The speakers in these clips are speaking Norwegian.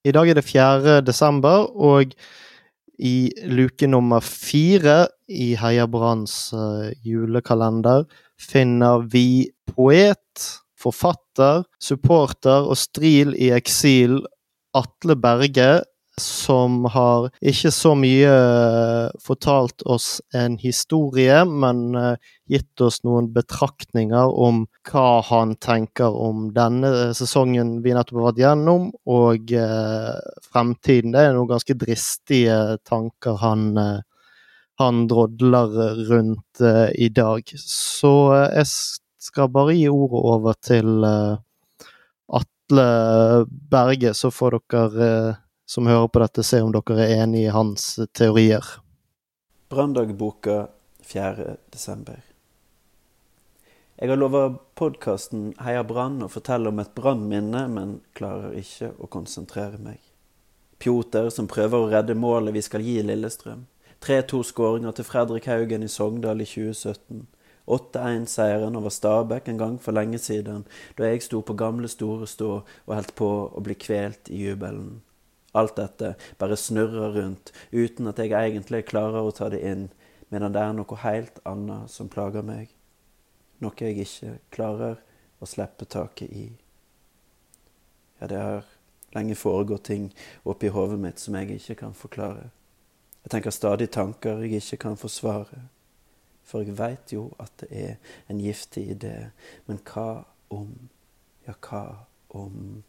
I dag er det 4. desember, og i luke nummer fire i Heia Branns uh, julekalender finner vi poet, forfatter, supporter og stril i eksil Atle Berge som har ikke så mye eh, fortalt oss en historie, men eh, gitt oss noen betraktninger om hva han tenker om denne sesongen vi nettopp har vært gjennom, og eh, fremtiden. Det er noen ganske dristige tanker han, han drodler rundt i dag. Så jeg skal bare gi ordet over til Atle Berge, så får dere som hører på dette, se om dere er enig i hans teorier. Branndagboka 4.12. Jeg har lova podkasten Heia Brann å fortelle om et brannminne, men klarer ikke å konsentrere meg. Pjoter som prøver å redde målet vi skal gi Lillestrøm. 3-2-skåringer til Fredrik Haugen i Sogndal i 2017. 8-1-seieren over Stabæk en gang for lenge siden, da jeg sto på gamle Store Stå og holdt på å bli kvelt i jubelen. Alt dette bare snurrer rundt uten at jeg egentlig klarer å ta det inn, medan det er noe helt annet som plager meg. Noe jeg ikke klarer å slippe taket i. Ja, det har lenge foregått ting oppi hodet mitt som jeg ikke kan forklare. Jeg tenker stadig tanker jeg ikke kan forsvare. For jeg veit jo at det er en giftig idé. Men hva om, ja, hva om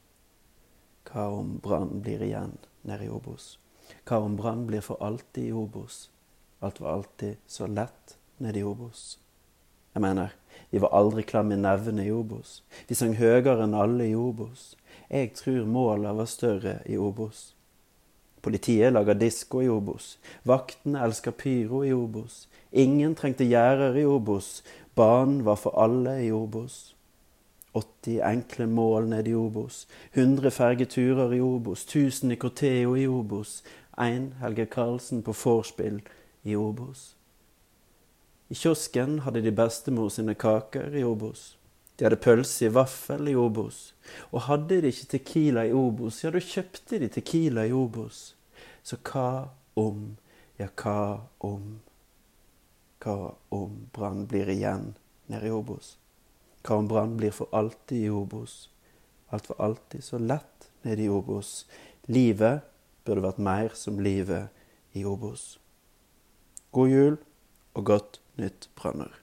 hva om Brann blir igjen nede i Obos? Hva om Brann blir for alltid i Obos? Alt var alltid så lett nede i Obos. Jeg mener, vi var aldri klar i nevene i Obos. Vi sang høyere enn alle i Obos. Jeg tror måla var større i Obos. Politiet lager disko i Obos. Vaktene elsker pyro i Obos. Ingen trengte gjerder i Obos. Banen var for alle i Obos. 80 enkle mål ned i Obos, 100 fergeturer i Obos, 1000 i Corteo i Obos, én Helge Karlsen på vorspiel i Obos. I kiosken hadde de bestemor sine kaker i Obos. De hadde pølse i vaffel i Obos. Og hadde de ikke Tequila i Obos, ja, da kjøpte de Tequila i Obos. Så hva om, ja, hva om, hva om Brann blir igjen nede i Obos? Karen blir for alltid i Obos. Alt var alltid så lett nede i Obos. Livet burde vært mer som livet i Obos. God jul og godt nytt Branner.